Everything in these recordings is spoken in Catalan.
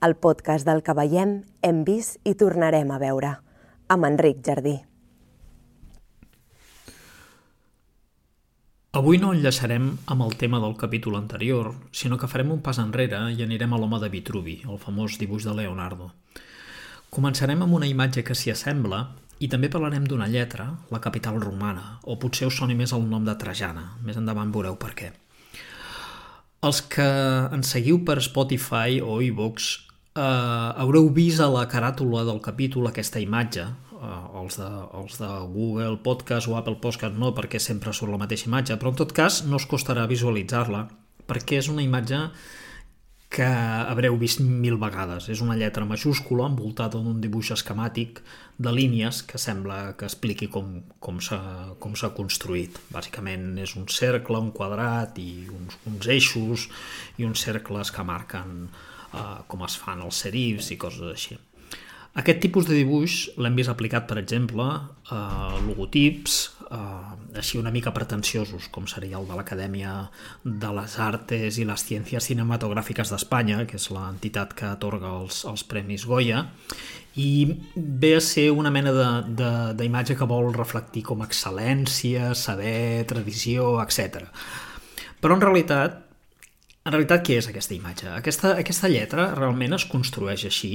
el podcast del que veiem, hem vist i tornarem a veure, amb Enric Jardí. Avui no enllaçarem amb el tema del capítol anterior, sinó que farem un pas enrere i anirem a l'home de Vitruvi, el famós dibuix de Leonardo. Començarem amb una imatge que s'hi assembla i també parlarem d'una lletra, la capital romana, o potser us soni més el nom de Trajana. Més endavant veureu per què. Els que ens seguiu per Spotify o iVoox eh, haureu vist a la caràtula del capítol aquesta imatge, eh, els, de, els de Google Podcast o Apple Podcast no, perquè sempre surt la mateixa imatge, però en tot cas no us costarà visualitzar-la, perquè és una imatge que haureu vist mil vegades. És una lletra majúscula envoltada d'un dibuix esquemàtic de línies que sembla que expliqui com, com s'ha construït. Bàsicament és un cercle, un quadrat i uns, uns eixos i uns cercles que marquen uh, com es fan els serifs i coses així. Aquest tipus de dibuix l'hem vist aplicat, per exemple, a logotips, eh, així una mica pretensiosos, com seria el de l'Acadèmia de les Artes i les Ciències Cinematogràfiques d'Espanya, que és l'entitat que atorga els, els Premis Goya, i ve a ser una mena d'imatge que vol reflectir com excel·lència, saber, tradició, etc. Però en realitat en realitat, què és aquesta imatge? Aquesta, aquesta lletra realment es construeix així.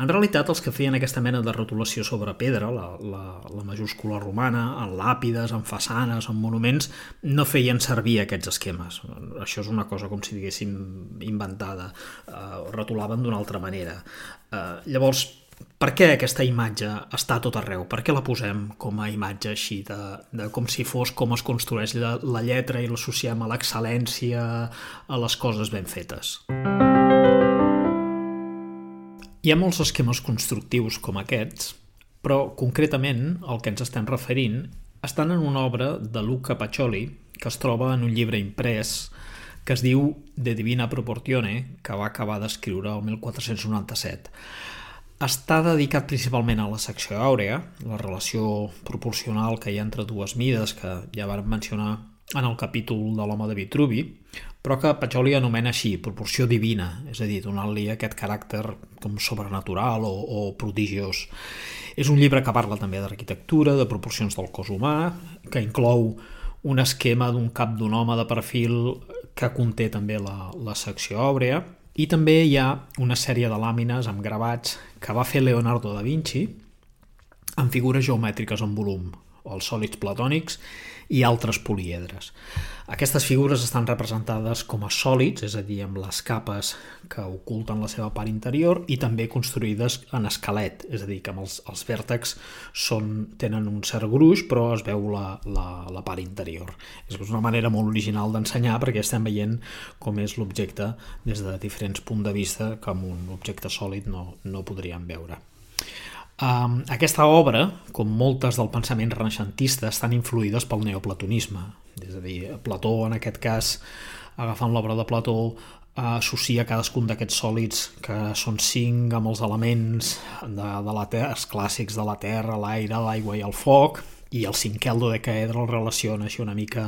En realitat, els que feien aquesta mena de rotulació sobre pedra, la, la, la majúscula romana, en làpides, en façanes, en monuments, no feien servir aquests esquemes. Això és una cosa com si diguéssim inventada. Uh, rotulaven d'una altra manera. Uh, llavors, per què aquesta imatge està tot arreu? Per què la posem com a imatge així, de, de com si fos com es construeix la, la lletra i l'associem a l'excel·lència, a les coses ben fetes? Hi ha molts esquemes constructius com aquests, però concretament el que ens estem referint estan en una obra de Luca Pacioli que es troba en un llibre imprès que es diu De Divina Proportione, que va acabar d'escriure el 1497. Està dedicat principalment a la secció àurea, la relació proporcional que hi ha entre dues mides que ja vam mencionar en el capítol de l'home de Vitruvi, però que Pacholi anomena així, proporció divina, és a dir, donant-li aquest caràcter com sobrenatural o, o prodigiós. És un llibre que parla també d'arquitectura, de proporcions del cos humà, que inclou un esquema d'un cap d'un home de perfil que conté també la, la secció àurea, i també hi ha una sèrie de làmines amb gravats que va fer Leonardo da Vinci amb figures geomètriques en volum, o els sòlids platònics i altres poliedres. Aquestes figures estan representades com a sòlids, és a dir, amb les capes que oculten la seva part interior i també construïdes en esquelet, és a dir, que amb els, els vèrtex són, tenen un cert gruix però es veu la, la, la part interior. És una manera molt original d'ensenyar perquè estem veient com és l'objecte des de diferents punts de vista que amb un objecte sòlid no, no podríem veure. Um, aquesta obra, com moltes del pensament renaixentista, estan influïdes pel neoplatonisme. És a dir, Plató, en aquest cas, agafant l'obra de Plató, associa cadascun d'aquests sòlids que són cinc amb els elements de, de la terra, els clàssics de la terra, l'aire, l'aigua i el foc, i el cinquè, el dodecaedre, el relaciona així una mica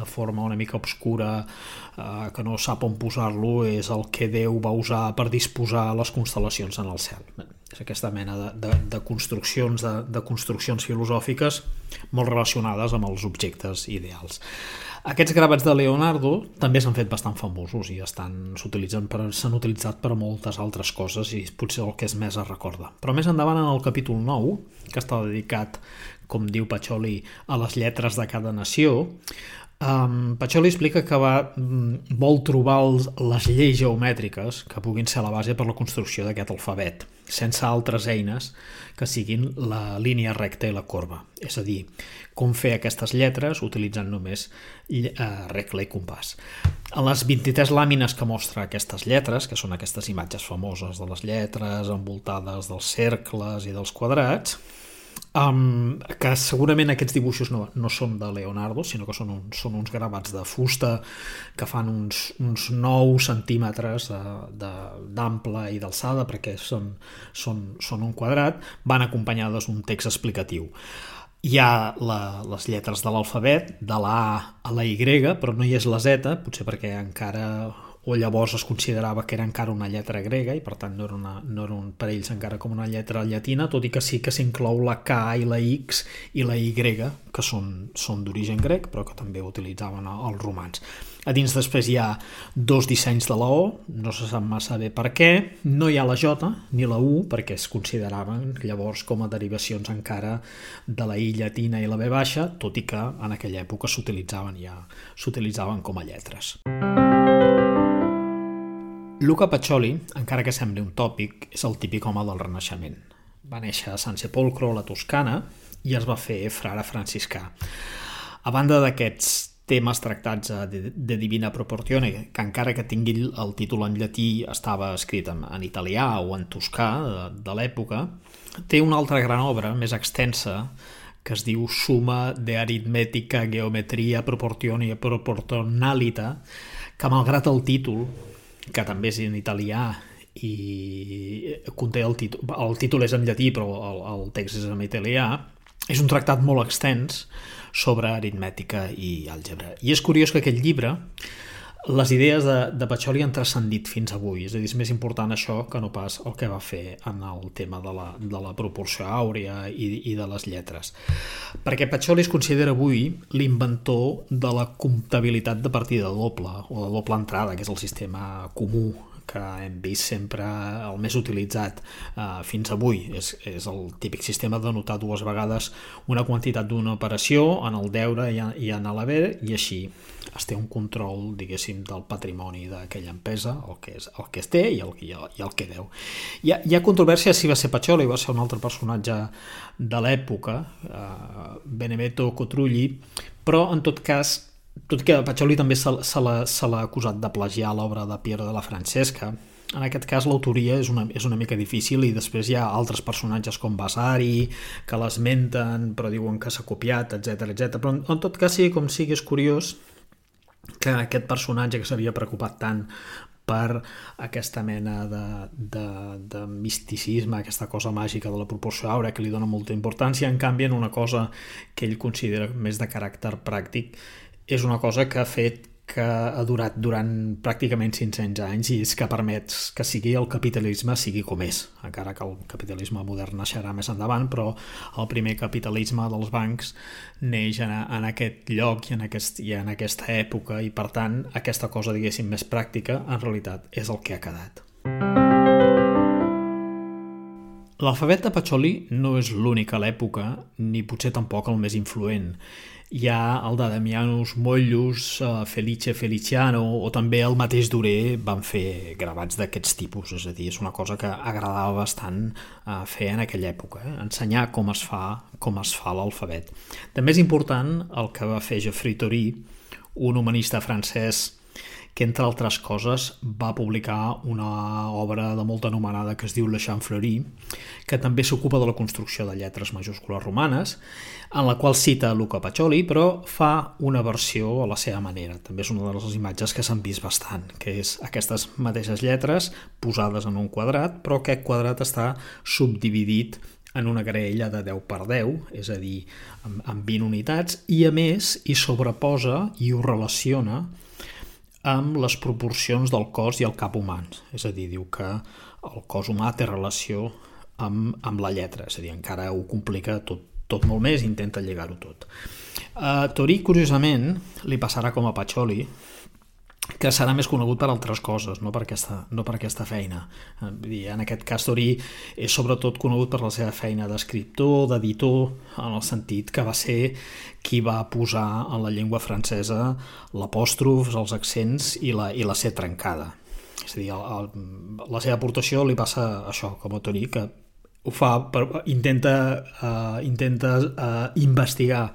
de forma una mica obscura eh, que no sap on posar-lo és el que Déu va usar per disposar les constel·lacions en el cel és aquesta mena de, de, de construccions de, de construccions filosòfiques molt relacionades amb els objectes ideals aquests gravats de Leonardo també s'han fet bastant famosos i s'utilitzen per s'han utilitzat per moltes altres coses i potser el que és més es recorda. Però més endavant en el capítol 9, que està dedicat, com diu Pacholi, a les lletres de cada nació, Um, Pacholi explica que va, mm, vol trobar els, les lleis geomètriques que puguin ser la base per la construcció d'aquest alfabet, sense altres eines que siguin la línia recta i la corba. És a dir, com fer aquestes lletres utilitzant només uh, regle i compàs. En les 23 làmines que mostra aquestes lletres, que són aquestes imatges famoses de les lletres envoltades dels cercles i dels quadrats, Um, que segurament aquests dibuixos no, no són de Leonardo, sinó que són, un, són uns gravats de fusta que fan uns, uns 9 centímetres d'ample i d'alçada perquè són, són, són un quadrat, van acompanyades d'un text explicatiu. Hi ha la, les lletres de l'alfabet, de la A a la Y, però no hi és la Z, potser perquè encara o llavors es considerava que era encara una lletra grega i per tant no era, una, no era un, per ells encara com una lletra llatina, tot i que sí que s'inclou la K i la X i la Y, que són, són d'origen grec, però que també utilitzaven els romans. A dins després hi ha dos dissenys de la O, no se sap massa bé per què, no hi ha la J ni la U, perquè es consideraven llavors com a derivacions encara de la I llatina i la B baixa, tot i que en aquella època s'utilitzaven ja s'utilitzaven com a lletres. Luca Pacioli, encara que sembli un tòpic, és el típic home del Renaixement. Va néixer a San Sepolcro, a la Toscana, i es va fer frare franciscà. A banda d'aquests temes tractats de, de Divina Proportione, que encara que tingui el títol en llatí estava escrit en, en italià o en toscà de, de l'època, té una altra gran obra, més extensa, que es diu Suma de aritmètica, geometria, proportione i proporcionalita, que malgrat el títol, que també és en italià i conté el títol, el títol és en llatí però el, el text és en italià, és un tractat molt extens sobre aritmètica i àlgebra. I és curiós que aquest llibre les idees de, de Pacioli han transcendit fins avui, és a dir, és més important això que no pas el que va fer en el tema de la, de la proporció àurea i, i de les lletres. Perquè Pacioli es considera avui l'inventor de la comptabilitat de partida doble, o de doble entrada, que és el sistema comú que hem vist sempre el més utilitzat eh, fins avui. És, és el típic sistema de notar dues vegades una quantitat d'una operació en el deure i, i en l'haver i així es té un control, diguéssim, del patrimoni d'aquella empresa, el que, és, el que es té i el, i el, i el que deu. Hi ha, hi ha controvèrsia si va ser Pacioli, va ser un altre personatge de l'època, eh, Benedetto Cotrulli, però en tot cas tot que Pacioli també se, se l'ha acusat de plagiar l'obra de Piero de la Francesca, en aquest cas l'autoria és, una, és una mica difícil i després hi ha altres personatges com Vasari que l'esmenten però diuen que s'ha copiat, etc etc. però en, en tot cas sí, com sigui, és curiós que aquest personatge que s'havia preocupat tant per aquesta mena de, de, de misticisme, aquesta cosa màgica de la proporció àurea que li dona molta importància, en canvi en una cosa que ell considera més de caràcter pràctic és una cosa que ha fet que ha durat durant pràcticament 500 anys i és que permet que sigui el capitalisme sigui com és, encara que el capitalisme modern naixerà més endavant, però el primer capitalisme dels bancs neix en, en aquest lloc i en, aquest, i en aquesta època i per tant aquesta cosa diguéssim més pràctica en realitat és el que ha quedat. L'alfabet de Pacioli no és l'únic a l'època, ni potser tampoc el més influent hi ha el de Damianus Mollus, uh, Felice Feliciano o també el mateix Duré van fer gravats d'aquests tipus, és a dir, és una cosa que agradava bastant uh, fer en aquella època, eh? ensenyar com es fa com es fa l'alfabet. També és important el que va fer Geoffrey Torí, un humanista francès que entre altres coses va publicar una obra de molta anomenada que es diu Le Champ Fleury, que també s'ocupa de la construcció de lletres majúscules romanes, en la qual cita Luca Pacioli, però fa una versió a la seva manera. També és una de les imatges que s'han vist bastant, que és aquestes mateixes lletres posades en un quadrat, però aquest quadrat està subdividit en una graella de 10 per 10, és a dir, amb 20 unitats, i a més hi sobreposa i ho relaciona amb les proporcions del cos i el cap humans. És a dir, diu que el cos humà té relació amb, amb la lletra, és a dir, encara ho complica tot, tot molt més, intenta lligar-ho tot. A Torí, curiosament, li passarà com a Pacioli, que serà més conegut per altres coses, no per aquesta, no per aquesta feina. I en aquest cas, Torí és sobretot conegut per la seva feina d'escriptor, d'editor, en el sentit que va ser qui va posar en la llengua francesa l'apòstrof, els accents i la, i la C trencada. És a dir, el, el, la seva aportació li passa això, com a Torí, que ho fa, per, intenta, uh, intenta uh, investigar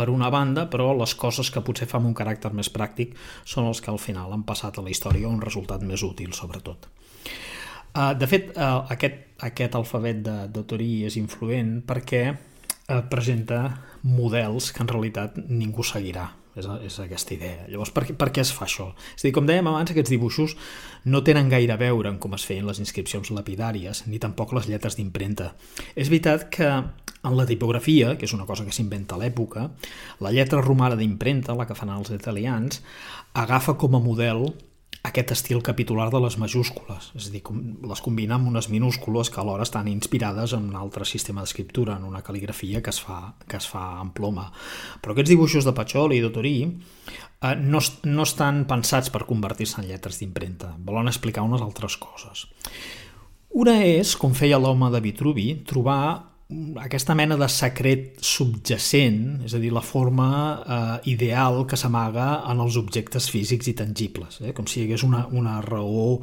per una banda, però les coses que potser fa amb un caràcter més pràctic són els que al final han passat a la història un resultat més útil, sobretot. Uh, de fet, uh, aquest, aquest alfabet de, de Torí és influent perquè uh, presenta models que en realitat ningú seguirà és, és aquesta idea. Llavors, per, per què es fa això? És a dir, com dèiem abans, aquests dibuixos no tenen gaire a veure en com es feien les inscripcions lapidàries, ni tampoc les lletres d'impremta. És veritat que en la tipografia, que és una cosa que s'inventa a l'època, la lletra romana d'impremta, la que fan els italians, agafa com a model aquest estil capitular de les majúscules, és a dir, les combina amb unes minúscules que alhora estan inspirades en un altre sistema d'escriptura, en una cal·ligrafia que es fa, que es fa en ploma. Però aquests dibuixos de Pacholi i de Torí eh, no, no estan pensats per convertir-se en lletres d'impremta, volen explicar unes altres coses. Una és, com feia l'home de Vitruvi, trobar aquesta mena de secret subjacent, és a dir, la forma eh, ideal que s'amaga en els objectes físics i tangibles, eh? com si hi hagués una, una raó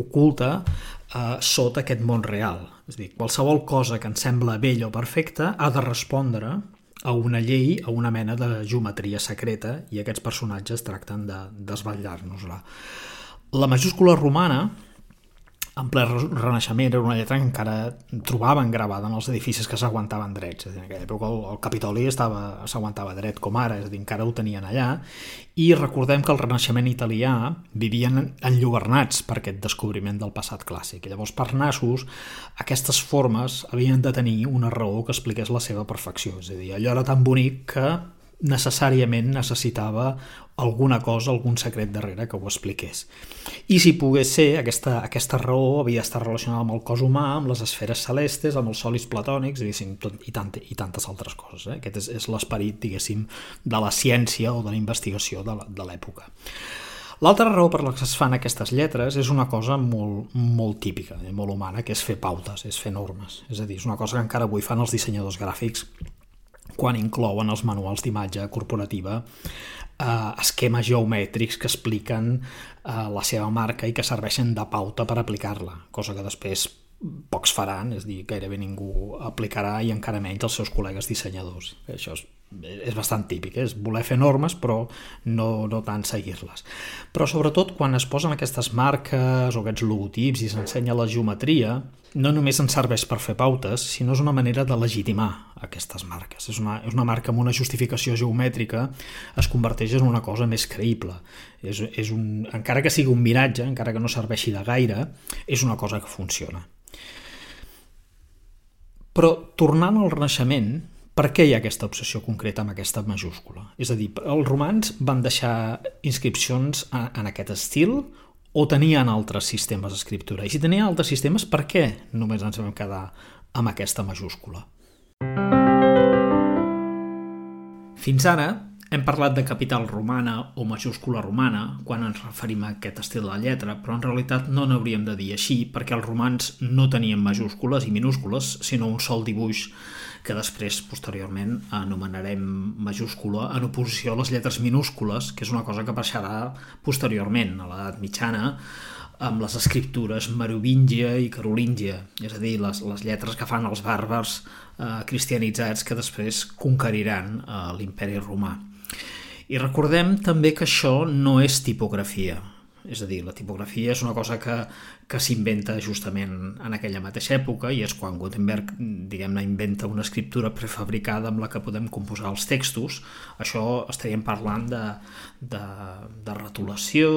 oculta eh, sota aquest món real. És a dir, qualsevol cosa que ens sembla bella o perfecta ha de respondre a una llei, a una mena de geometria secreta, i aquests personatges tracten de desvetllar-nos-la. La majúscula romana en ple Renaixement era una lletra que encara trobaven gravada en els edificis que s'aguantaven drets. En aquella època el, el Capitoli s'aguantava dret com ara, és a dir, encara ho tenien allà, i recordem que el Renaixement italià vivien enlluernats per aquest descobriment del passat clàssic. I llavors, per nassos, aquestes formes havien de tenir una raó que expliqués la seva perfecció. És a dir, allò era tan bonic que necessàriament necessitava alguna cosa, algun secret darrere que ho expliqués. I si pogués ser, aquesta, aquesta raó havia d'estar relacionada amb el cos humà, amb les esferes celestes, amb els solis platònics, tot, i, tant, i tantes altres coses. Eh? Aquest és, és l'esperit, diguéssim, de la ciència o de la investigació de l'època. L'altra raó per la que es fan aquestes lletres és una cosa molt, molt típica, molt humana, que és fer pautes, és fer normes. És a dir, és una cosa que encara avui fan els dissenyadors gràfics quan inclouen els manuals d'imatge corporativa eh, esquemes geomètrics que expliquen eh, la seva marca i que serveixen de pauta per aplicar-la, cosa que després pocs faran, és dir, gairebé ningú aplicarà i encara menys els seus col·legues dissenyadors. Això és, és bastant típic, eh? és voler fer normes però no, no tant seguir-les. Però sobretot quan es posen aquestes marques o aquests logotips i s'ensenya la geometria, no només ens serveix per fer pautes, sinó és una manera de legitimar aquestes marques. És una, és una marca amb una justificació geomètrica es converteix en una cosa més creïble. És, és un, encara que sigui un miratge, encara que no serveixi de gaire, és una cosa que funciona. Però tornant al Renaixement, per què hi ha aquesta obsessió concreta amb aquesta majúscula? És a dir, els romans van deixar inscripcions en aquest estil o tenien altres sistemes d'escriptura? I si tenien altres sistemes, per què només ens vam quedar amb aquesta majúscula? Fins ara hem parlat de capital romana o majúscula romana quan ens referim a aquest estil de lletra, però en realitat no n'hauríem de dir així perquè els romans no tenien majúscules i minúscules, sinó un sol dibuix que després, posteriorment, anomenarem majúscula en oposició a les lletres minúscules, que és una cosa que passarà posteriorment, a l'edat mitjana, amb les escriptures merovíngia i carolíngia, és a dir, les, les lletres que fan els bàrbars eh, cristianitzats que després conqueriran eh, l'imperi romà. I recordem també que això no és tipografia, és a dir, la tipografia és una cosa que, que s'inventa justament en aquella mateixa època i és quan Gutenberg diguem-ne inventa una escriptura prefabricada amb la que podem composar els textos això estaríem parlant de, de, de retolació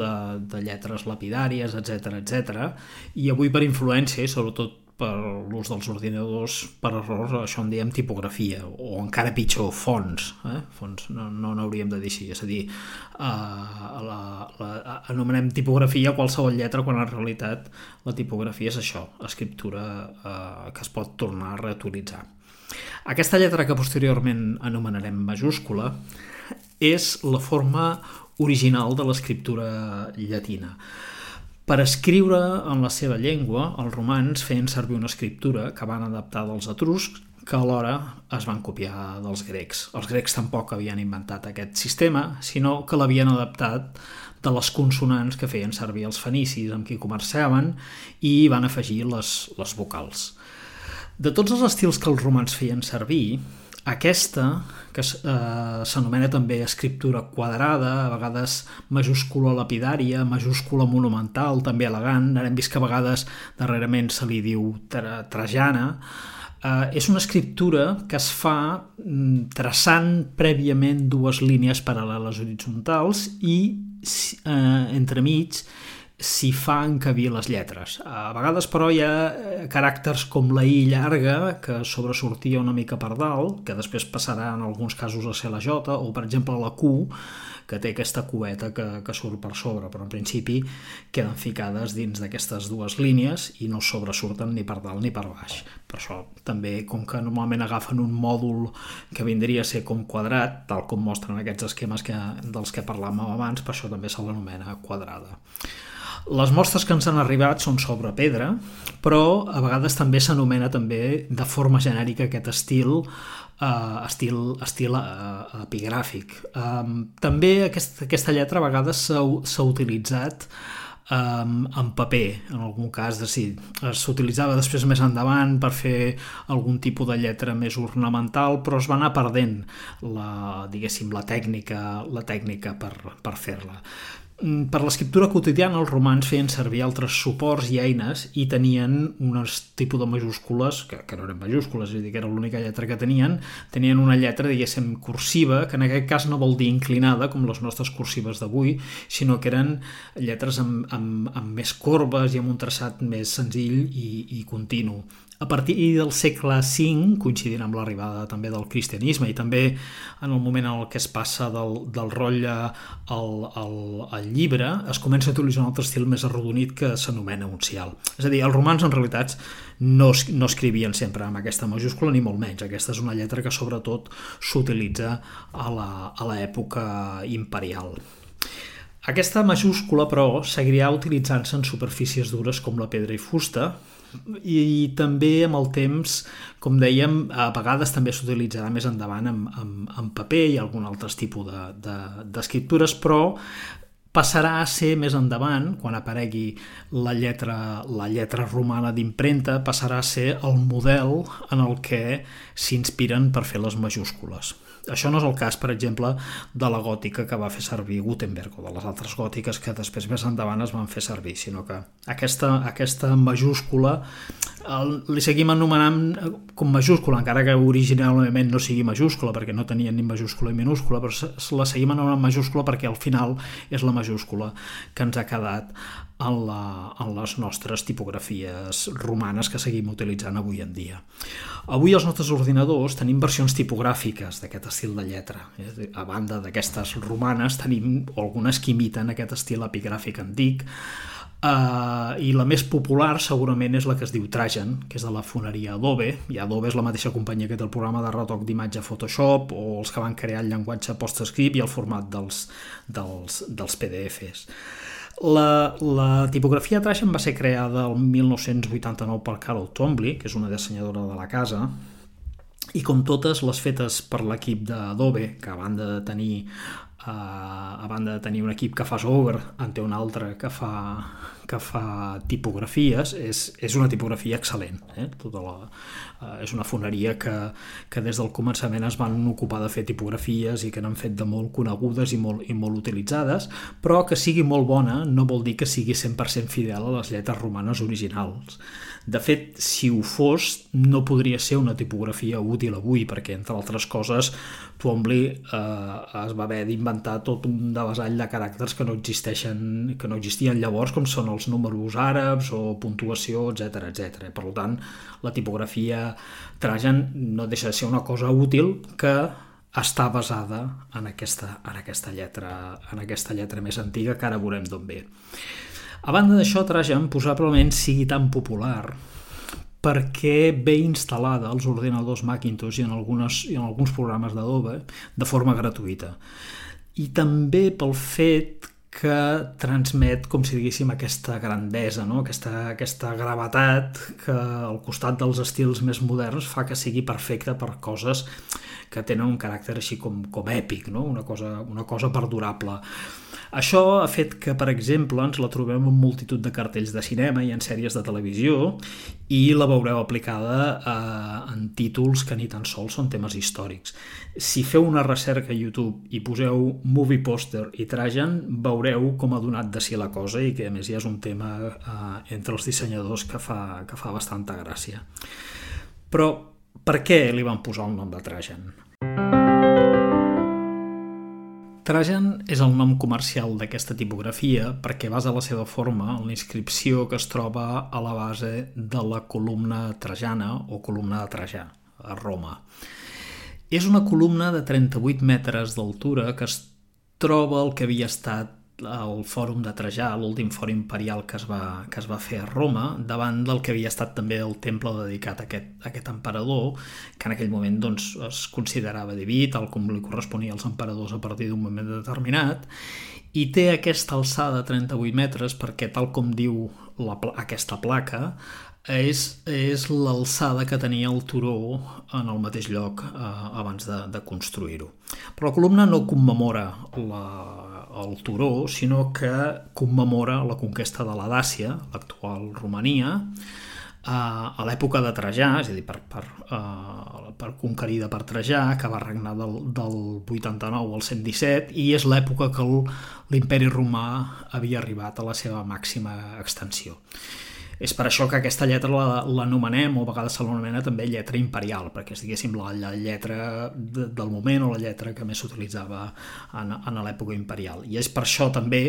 de, de lletres lapidàries, etc etc. i avui per influència i sobretot per l'ús dels ordinadors per errors, això en diem tipografia o encara pitjor, fons eh? fons, no, no n'hauríem de dir així és a dir, uh, la, la, anomenem tipografia qualsevol lletra quan en realitat la tipografia és això, escriptura uh, que es pot tornar a reutilitzar aquesta lletra que posteriorment anomenarem majúscula és la forma original de l'escriptura llatina per escriure en la seva llengua, els romans feien servir una escriptura que van adaptar dels etruscs que alhora es van copiar dels grecs. Els grecs tampoc havien inventat aquest sistema, sinó que l'havien adaptat de les consonants que feien servir els fenicis amb qui comerciaven i van afegir les, les vocals. De tots els estils que els romans feien servir, aquesta, que eh, s'anomena també escriptura quadrada, a vegades majúscula lapidària, majúscula monumental, també elegant, ara hem vist que a vegades darrerament se li diu tra trajana, eh, és una escriptura que es fa mm, traçant prèviament dues línies paral·leles horitzontals i eh, entremig s'hi fa encabir les lletres. A vegades, però, hi ha eh, caràcters com la I llarga, que sobresortia una mica per dalt, que després passarà en alguns casos a ser la J, o, per exemple, la Q, que té aquesta cueta que, que surt per sobre, però en principi queden ficades dins d'aquestes dues línies i no sobresurten ni per dalt ni per baix. Per això també, com que normalment agafen un mòdul que vindria a ser com quadrat, tal com mostren aquests esquemes que, dels que parlàvem abans, per això també se l'anomena quadrada. Les mostres que ens han arribat són sobre pedra, però a vegades també s'anomena també de forma genèrica aquest estil uh, estil, estil uh, epigràfic. Um, també aquest, aquesta lletra a vegades s'ha utilitzat um, en paper, en algun cas de sí. S'utilitzava després més endavant per fer algun tipus de lletra més ornamental, però es va anar perdent la, diguéssim, la tècnica, la tècnica per, per fer-la. Mm, per l'escriptura quotidiana els romans feien servir altres suports i eines i tenien un tipus de majúscules, que, que no eren majúscules, és a dir, que era l'única lletra que tenien, tenien una lletra, diguéssim, cursiva, que en aquest cas no vol dir inclinada, com les nostres cursives d'avui, sinó que eren lletres amb, amb, amb més corbes i amb un traçat més senzill i, i continu. A partir del segle V, coincidint amb l'arribada també del cristianisme i també en el moment en el que es passa del, del rotlle al, al, al llibre, es comença a utilitzar un altre estil més arrodonit que s'anomena uncial. És a dir, els romans en realitat no, no escrivien sempre amb aquesta majúscula ni molt menys. Aquesta és una lletra que sobretot s'utilitza a l'època imperial. Aquesta majúscula, però, seguiria utilitzant-se en superfícies dures com la pedra i fusta, i, i també amb el temps, com dèiem, a vegades també s'utilitzarà més endavant en, en, en paper i algun altre tipus d'escriptures, de, de, però passarà a ser més endavant, quan aparegui la lletra, la lletra romana d'impremta, passarà a ser el model en el que s'inspiren per fer les majúscules. Això no és el cas, per exemple, de la gòtica que va fer servir Gutenberg o de les altres gòtiques que després més endavant es van fer servir, sinó que aquesta, aquesta majúscula el, li seguim anomenant com majúscula, encara que originalment no sigui majúscula, perquè no tenien ni majúscula ni minúscula, però la seguim anomenant majúscula perquè al final és la majúscula que ens ha quedat en, la, en les nostres tipografies romanes que seguim utilitzant avui en dia. Avui els nostres ordinadors tenim versions tipogràfiques d'aquest estil de lletra. Eh? A banda d'aquestes romanes tenim algunes que imiten aquest estil epigràfic antic, Uh, i la més popular segurament és la que es diu Trajan, que és de la foneria Adobe, i Adobe és la mateixa companyia que té el programa de retoc d'imatge Photoshop o els que van crear el llenguatge PostScript i el format dels, dels, dels PDFs. La, la tipografia Trajan va ser creada el 1989 per Carol Twombly, que és una dissenyadora de la casa, i com totes les fetes per l'equip d'Adobe, que a banda de tenir uh, a banda de tenir un equip que fa software, en té un altre que fa, que fa tipografies, és, és una tipografia excel·lent. Eh? Tota la, uh, és una foneria que, que des del començament es van ocupar de fer tipografies i que n'han fet de molt conegudes i molt, i molt utilitzades, però que sigui molt bona no vol dir que sigui 100% fidel a les lletres romanes originals. De fet, si ho fos, no podria ser una tipografia útil avui, perquè, entre altres coses, Twombly eh, es va haver d'inventar tot un devessall de caràcters que no existeixen, que no existien llavors, com són els números àrabs o puntuació, etc etc. Per tant, la tipografia Trajan no deixa de ser una cosa útil que està basada en aquesta, en aquesta lletra en aquesta lletra més antiga que ara veurem d'on ve. A banda d'això, Trajan probablement sigui tan popular perquè ve instal·lada als ordinadors Macintosh i en, algunes, i en alguns programes d'Adobe de forma gratuïta. I també pel fet que transmet, com si diguéssim, aquesta grandesa, no? aquesta, aquesta gravetat que al costat dels estils més moderns fa que sigui perfecta per coses que tenen un caràcter així com, com èpic, no? una, cosa, una cosa perdurable. Això ha fet que, per exemple, ens la trobem en multitud de cartells de cinema i en sèries de televisió i la veureu aplicada eh, en títols que ni tan sols són temes històrics. Si feu una recerca a YouTube i poseu Movie Poster i Trajan, veureu com ha donat de si la cosa i que a més ja és un tema eh, entre els dissenyadors que fa, que fa bastanta gràcia. Però per què li van posar el nom de Trajan? Trajan és el nom comercial d'aquesta tipografia perquè basa la seva forma en la inscripció que es troba a la base de la columna trajana o columna de Trajà, a Roma. És una columna de 38 metres d'altura que es troba el que havia estat el fòrum de Trajà, l'últim fòrum imperial que es, va, que es va fer a Roma, davant del que havia estat també el temple dedicat a aquest, a aquest emperador, que en aquell moment doncs, es considerava diví, tal com li corresponia als emperadors a partir d'un moment determinat, i té aquesta alçada de 38 metres perquè, tal com diu la, aquesta placa, és, és l'alçada que tenia el turó en el mateix lloc eh, abans de, de construir-ho. Però la columna no commemora la, el turó, sinó que commemora la conquesta de la Dàcia, l'actual Romania, eh, a l'època de Trajà, és a dir, per, per, uh, per conquerida per Trajà, que va regnar del, del 89 al 117, i és l'època que l'imperi romà havia arribat a la seva màxima extensió. És per això que aquesta lletra l'anomenem, o a vegades se l'anomena també lletra imperial, perquè és, diguéssim, la, la lletra de, del moment o la lletra que més s'utilitzava en, en l'època imperial. I és per això també,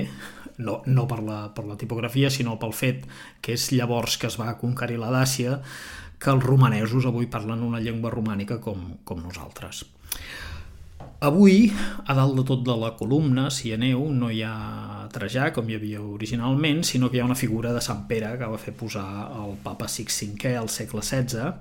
no, no per, la, per la tipografia, sinó pel fet que és llavors que es va conquerir la Dàcia, que els romanesos avui parlen una llengua romànica com, com nosaltres. Avui, a dalt de tot de la columna, si aneu, no hi ha Trajà, com hi havia originalment, sinó que hi ha una figura de Sant Pere que va fer posar el papa Six V al segle XVI,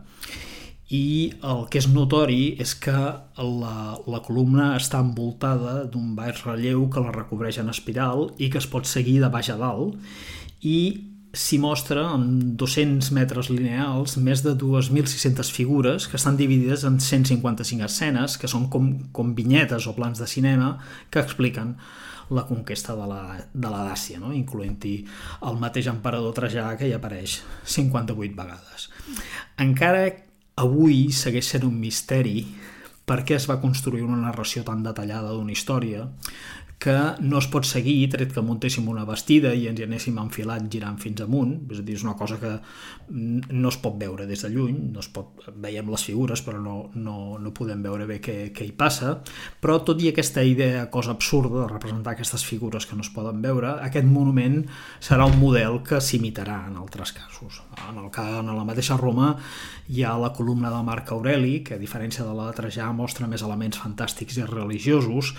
i el que és notori és que la, la columna està envoltada d'un baix relleu que la recobreix en espiral i que es pot seguir de baix a dalt. I s'hi mostra en 200 metres lineals més de 2.600 figures que estan dividides en 155 escenes, que són com, com vinyetes o plans de cinema que expliquen la conquesta de la, de la Dàcia, no? incloent-hi el mateix emperador Trajà que hi apareix 58 vegades. Encara avui segueix sent un misteri per què es va construir una narració tan detallada d'una història que no es pot seguir tret que muntéssim una vestida i ens hi anéssim enfilat girant fins amunt, és a dir, és una cosa que no es pot veure des de lluny, no es pot, veiem les figures però no, no, no podem veure bé què, què hi passa, però tot i aquesta idea, cosa absurda de representar aquestes figures que no es poden veure, aquest monument serà un model que s'imitarà en altres casos. En, el, en la mateixa Roma hi ha la columna de Marc Aureli, que a diferència de la de Trajà mostra més elements fantàstics i religiosos,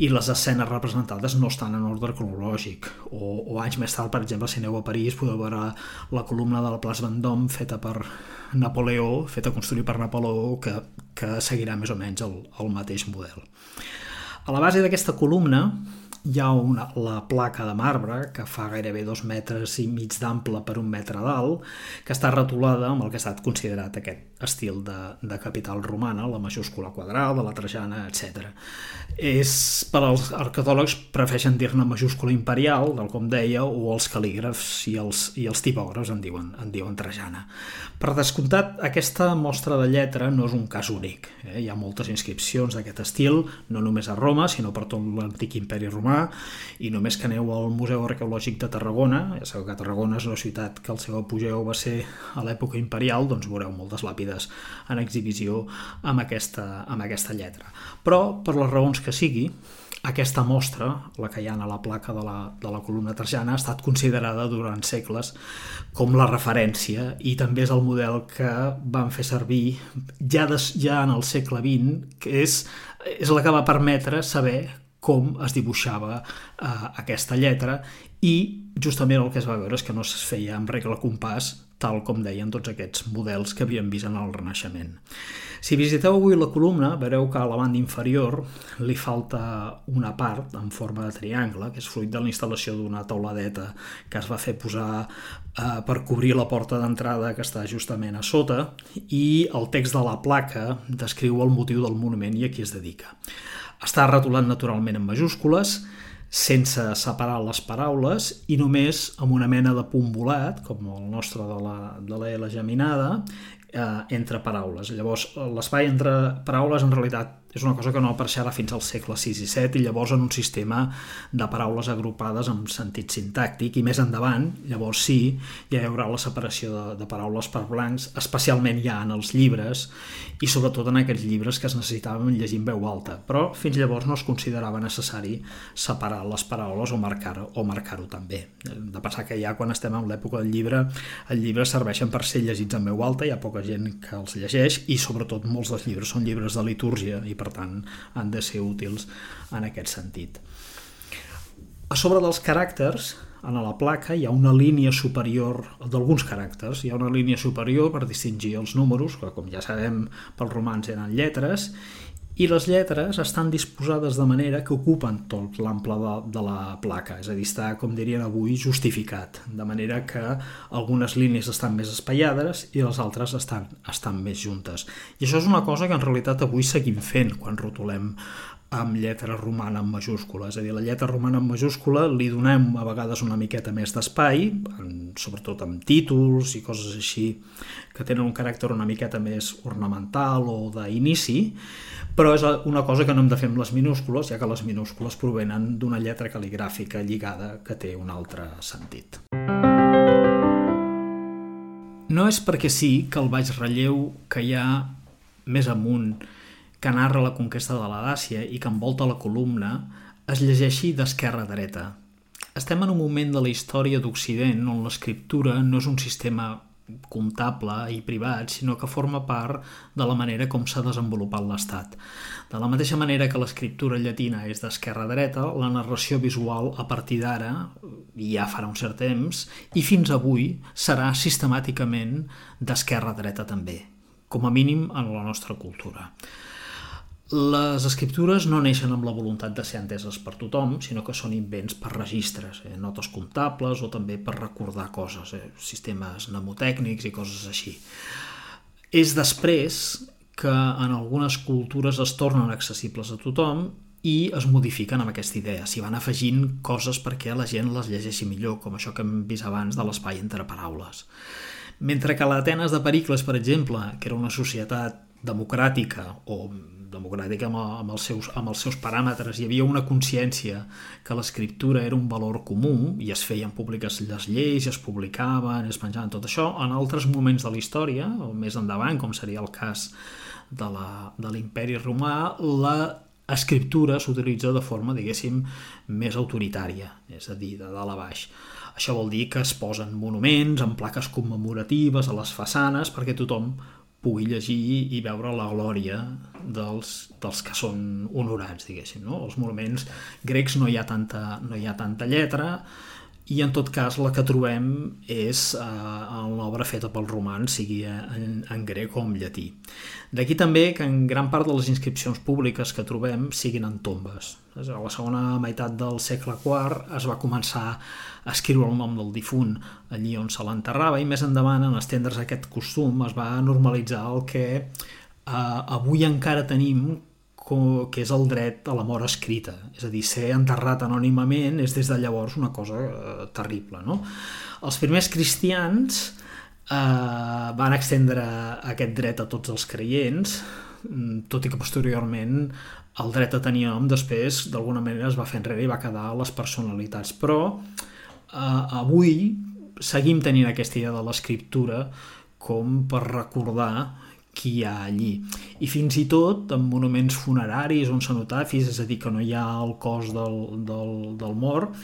i les escenes representades no estan en ordre cronològic. O, o anys més tard, per exemple, si aneu a París, podeu veure la columna de la Place Vendôme feta per Napoleó, feta construir per Napoleó, que, que seguirà més o menys el, el mateix model. A la base d'aquesta columna hi ha una, la placa de marbre que fa gairebé dos metres i mig d'ample per un metre d'alt, que està retolada amb el que ha estat considerat aquest estil de, de capital romana, la majúscula quadrada, la trajana, etc. És, per als arqueòlegs prefereixen dir-ne majúscula imperial, del com deia, o els cal·lígrafs i els, i els tipògrafs en diuen, en diuen trajana. Per descomptat, aquesta mostra de lletra no és un cas únic. Eh? Hi ha moltes inscripcions d'aquest estil, no només a Roma, sinó per tot l'antic imperi romà romà i només que aneu al Museu Arqueològic de Tarragona, ja sabeu que Tarragona és una ciutat que el seu apogeu va ser a l'època imperial, doncs veureu moltes làpides en exhibició amb aquesta, amb aquesta lletra. Però, per les raons que sigui, aquesta mostra, la que hi ha a la placa de la, de la columna tarjana, ha estat considerada durant segles com la referència i també és el model que van fer servir ja, des, ja en el segle XX, que és, és la que va permetre saber com es dibuixava eh, aquesta lletra i justament el que es va veure és que no es feia amb regla compàs tal com deien tots aquests models que havíem vist en el Renaixement. Si visiteu avui la columna, veureu que a la banda inferior li falta una part en forma de triangle, que és fruit de la instal·lació d'una tauladeta que es va fer posar eh, per cobrir la porta d'entrada que està justament a sota, i el text de la placa descriu el motiu del monument i a qui es dedica. Està retolat naturalment en majúscules, sense separar les paraules i només amb una mena de punt volat, com el nostre de la, de la L geminada, eh, entre paraules. Llavors, l'espai entre paraules en realitat és una cosa que no apareixerà fins al segle VI i VII i llavors en un sistema de paraules agrupades amb sentit sintàctic i més endavant, llavors sí, ja hi haurà la separació de, de paraules per blancs, especialment ja en els llibres i sobretot en aquells llibres que es necessitaven llegir en veu alta, però fins llavors no es considerava necessari separar les paraules o marcar-ho o marcar també. De passar que ja quan estem en l'època del llibre, els llibres serveixen per ser llegits en veu alta, hi ha poca gent que els llegeix i sobretot molts dels llibres són llibres de litúrgia i per tant han de ser útils en aquest sentit. A sobre dels caràcters, en la placa hi ha una línia superior d'alguns caràcters, hi ha una línia superior per distingir els números, que com ja sabem pels romans eren lletres, i les lletres estan disposades de manera que ocupen tot l'ample de, de la placa, és a dir, està, com dirien avui, justificat, de manera que algunes línies estan més espaiades i les altres estan, estan més juntes. I això és una cosa que en realitat avui seguim fent quan rotulem amb lletra romana en majúscula. És a dir, la lletra romana en majúscula li donem a vegades una miqueta més d'espai, sobretot amb títols i coses així que tenen un caràcter una miqueta més ornamental o d'inici, però és una cosa que no hem de fer amb les minúscules, ja que les minúscules provenen d'una lletra cal·ligràfica lligada que té un altre sentit. No és perquè sí que el baix relleu que hi ha més amunt que narra la conquesta de la Dàcia i que envolta la columna es llegeixi d'esquerra a dreta. Estem en un moment de la història d'Occident on l'escriptura no és un sistema comptable i privat, sinó que forma part de la manera com s'ha desenvolupat l'Estat. De la mateixa manera que l'escriptura llatina és d'esquerra a dreta, la narració visual a partir d'ara, ja farà un cert temps, i fins avui serà sistemàticament d'esquerra a dreta també, com a mínim en la nostra cultura. Les escriptures no neixen amb la voluntat de ser enteses per tothom, sinó que són invents per registres, eh, notes comptables o també per recordar coses, eh, sistemes mnemotècnics i coses així. És després que en algunes cultures es tornen accessibles a tothom i es modifiquen amb aquesta idea. S'hi van afegint coses perquè la gent les llegeixi millor, com això que hem vist abans de l'espai entre paraules. Mentre que l'Atenes de Pericles, per exemple, que era una societat democràtica o democràtica amb, amb, els seus, amb els seus paràmetres. Hi havia una consciència que l'escriptura era un valor comú i es feien públiques les lleis, es publicaven, es penjaven tot això. En altres moments de la història, o més endavant, com seria el cas de l'imperi romà, la escriptura s'utilitza de forma, diguéssim, més autoritària, és a dir, de dalt a baix. Això vol dir que es posen monuments amb plaques commemoratives a les façanes perquè tothom pugui llegir i veure la glòria dels, dels que són honorats, diguéssim. No? Els monuments grecs no hi ha tanta, no hi ha tanta lletra, i en tot cas la que trobem és eh, en l'obra feta pels romans, sigui en, en grec o en llatí. D'aquí també que en gran part de les inscripcions públiques que trobem siguin en tombes. A la segona meitat del segle IV es va començar a escriure el nom del difunt allí on se l'enterrava i més endavant en estendre's aquest costum es va normalitzar el que eh, avui encara tenim que és el dret a la mort escrita. És a dir, ser enterrat anònimament és des de llavors una cosa eh, terrible. No? Els primers cristians eh, van extendre aquest dret a tots els creients, mm, tot i que posteriorment el dret a tenir nom després d'alguna manera es va fer enrere i va quedar a les personalitats. Però eh, avui seguim tenint aquesta idea de l'escriptura com per recordar qui hi ha allí. I fins i tot en monuments funeraris on cenotafis, és a dir, que no hi ha el cos del, del, del mort,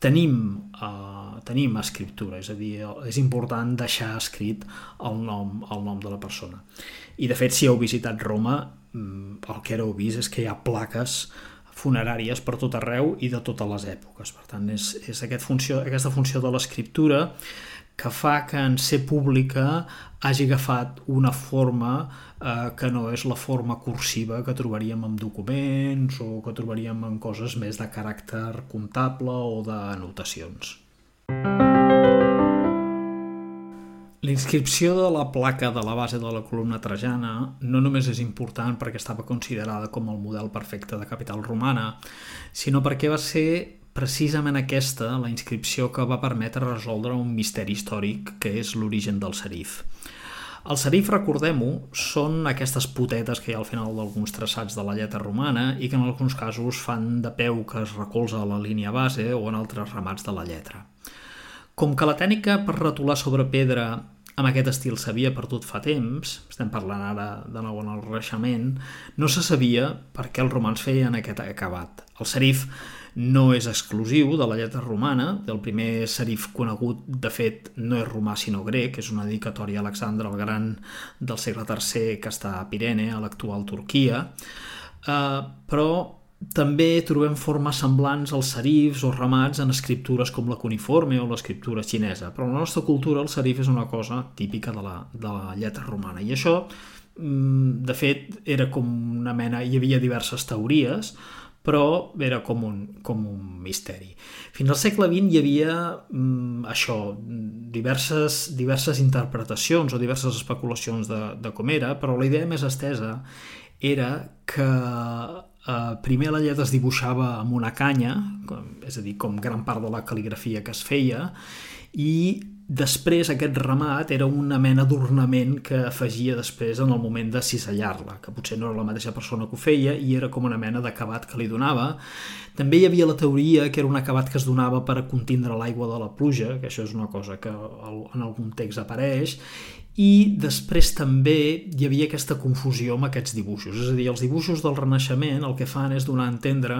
tenim, uh, tenim escriptura, és a dir, és important deixar escrit el nom, el nom de la persona. I de fet, si heu visitat Roma, mm, el que heu vist és que hi ha plaques funeràries per tot arreu i de totes les èpoques. Per tant, és, és aquest funció, aquesta funció de l'escriptura que fa que en ser pública hagi agafat una forma eh, que no és la forma cursiva que trobaríem en documents o que trobaríem en coses més de caràcter comptable o d'anotacions. L'inscripció de la placa de la base de la columna trajana no només és important perquè estava considerada com el model perfecte de capital romana, sinó perquè va ser precisament aquesta la inscripció que va permetre resoldre un misteri històric que és l'origen del serif. El serif, recordem-ho, són aquestes putetes que hi ha al final d'alguns traçats de la lletra romana i que en alguns casos fan de peu que es recolza a la línia base o en altres ramats de la lletra. Com que la tècnica per retolar sobre pedra amb aquest estil s'havia perdut fa temps, estem parlant ara de nou en el Reixement, no se sabia per què els romans feien aquest acabat. El serif no és exclusiu de la lletra romana, el primer serif conegut, de fet, no és romà sinó grec, és una dedicatòria a Alexandre el Gran del segle III que està a Pirene, a l'actual Turquia. eh, però també trobem formes semblants als serifs o ramats en escriptures com la cuniforme o l'escriptura xinesa, però en la nostra cultura el serif és una cosa típica de la, de la lletra romana i això, mm, de fet, era com una mena, hi havia diverses teories, però era com un, com un misteri. Fins al segle XX hi havia mm, això, diverses, diverses interpretacions o diverses especulacions de, de com era, però la idea més estesa era que eh, primer la lletra es dibuixava amb una canya, com, és a dir, com gran part de la cal·ligrafia que es feia, i després aquest ramat era una mena d'ornament que afegia després en el moment de cisellar-la, que potser no era la mateixa persona que ho feia i era com una mena d'acabat que li donava. També hi havia la teoria que era un acabat que es donava per contindre l'aigua de la pluja, que això és una cosa que en algun text apareix, i després també hi havia aquesta confusió amb aquests dibuixos. És a dir, els dibuixos del Renaixement el que fan és donar a entendre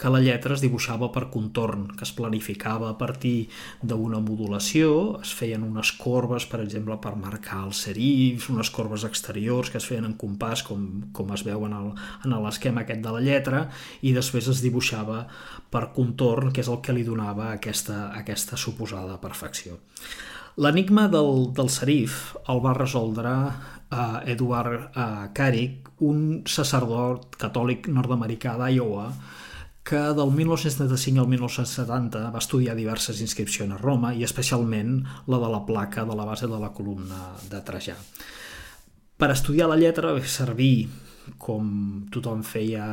que la lletra es dibuixava per contorn, que es planificava a partir d'una modulació, es feien unes corbes, per exemple, per marcar els serifs, unes corbes exteriors que es feien en compàs, com, com es veu en l'esquema aquest de la lletra, i després es dibuixava per contorn, que és el que li donava aquesta, aquesta suposada perfecció. L'enigma del, del serif el va resoldre uh, Edward uh, Carrick, un sacerdot catòlic nord-americà d'Iowa que del 1975 al 1970 va estudiar diverses inscripcions a Roma i especialment la de la placa de la base de la columna de Trajà. Per estudiar la lletra va servir com tothom feia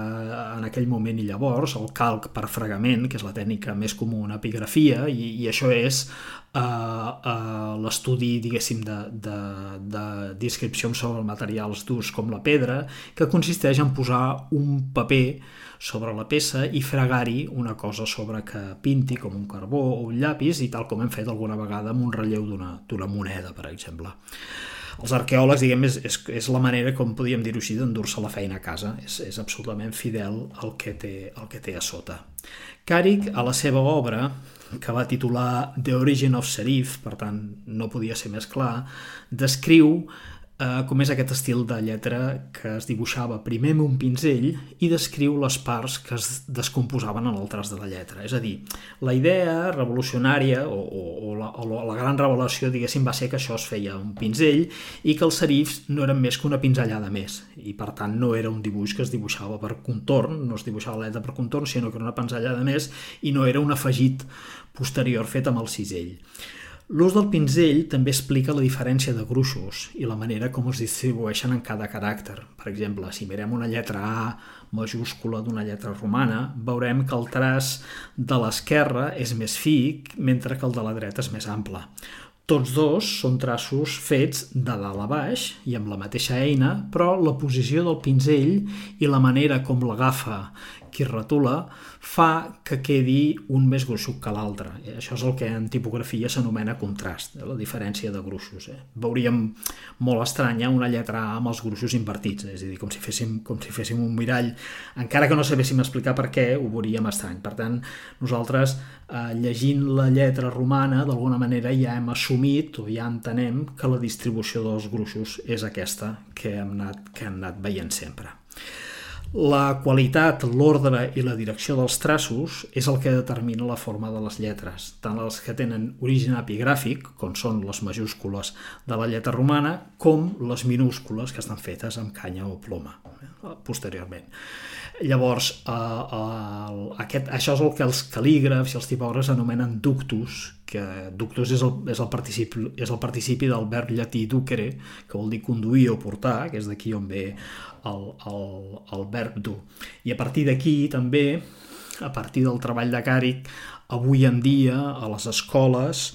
en aquell moment i llavors, el calc per fregament, que és la tècnica més comú en epigrafia, i, i això és uh, uh, l'estudi, diguéssim, de, de, de descripcions sobre materials durs com la pedra, que consisteix en posar un paper sobre la peça i fregar-hi una cosa sobre que pinti, com un carbó o un llapis, i tal com hem fet alguna vegada amb un relleu d'una moneda, per exemple els arqueòlegs, diguem, és, és, és la manera, com podríem dir-ho així, d'endur-se la feina a casa. És, és absolutament fidel al que, té, al que té a sota. Càric, a la seva obra, que va titular The Origin of Serif, per tant, no podia ser més clar, descriu eh, com és aquest estil de lletra que es dibuixava primer amb un pinzell i descriu les parts que es descomposaven en el tras de la lletra. És a dir, la idea revolucionària o, o, o, la, o la gran revelació, diguéssim, va ser que això es feia un pinzell i que els serifs no eren més que una pinzellada més i per tant no era un dibuix que es dibuixava per contorn, no es dibuixava la lletra per contorn, sinó que era una pinzellada més i no era un afegit posterior fet amb el cisell. L'ús del pinzell també explica la diferència de gruixos i la manera com es distribueixen en cada caràcter. Per exemple, si mirem una lletra A majúscula d'una lletra romana, veurem que el traç de l'esquerra és més fi, mentre que el de la dreta és més ample. Tots dos són traços fets de dalt a baix i amb la mateixa eina, però la posició del pinzell i la manera com l'agafa qui retula fa que quedi un més gruixut que l'altre. Eh, això és el que en tipografia s'anomena contrast, eh, la diferència de gruixos. Eh? Veuríem molt estranya una lletra A amb els gruixos invertits, és a dir, com si féssim, com si féssim un mirall, encara que no sabéssim explicar per què, ho veuríem estrany. Per tant, nosaltres, eh, llegint la lletra romana, d'alguna manera ja hem assumit o ja entenem que la distribució dels gruixos és aquesta que hem anat, que hem anat veient sempre. La qualitat, l'ordre i la direcció dels traços és el que determina la forma de les lletres, tant les que tenen origen epigràfic, com són les majúscules de la lletra romana, com les minúscules que estan fetes amb canya o ploma, eh, posteriorment. Llavors, eh, el, aquest, això és el que els cal·lígrafs i els tipògrafs anomenen ductus, que ductus és el, és el, participi, és el participi del verb llatí ducere, que vol dir conduir o portar, que és d'aquí on ve el, el, el verb dur. I a partir d'aquí també, a partir del treball de Càric, avui en dia a les escoles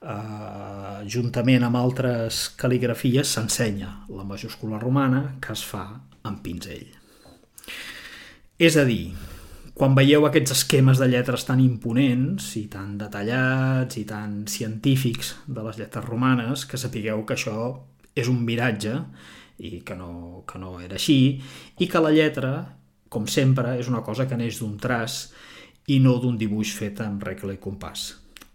eh, juntament amb altres cal·ligrafies s'ensenya la majúscula romana que es fa amb pinzell. És a dir, quan veieu aquests esquemes de lletres tan imponents i tan detallats i tan científics de les lletres romanes, que sapigueu que això és un miratge i que no, que no era així, i que la lletra, com sempre, és una cosa que neix d'un traç i no d'un dibuix fet amb regle i compàs.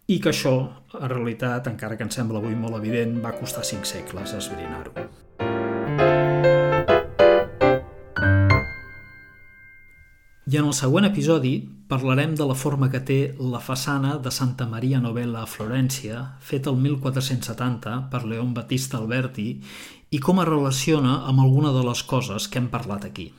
I que això, en realitat, encara que ens sembla avui molt evident, va costar cinc segles esbrinar-ho. I en el següent episodi parlarem de la forma que té la façana de Santa Maria Novella a Florència, feta el 1470 per Leon Battista Alberti, i com es relaciona amb alguna de les coses que hem parlat aquí.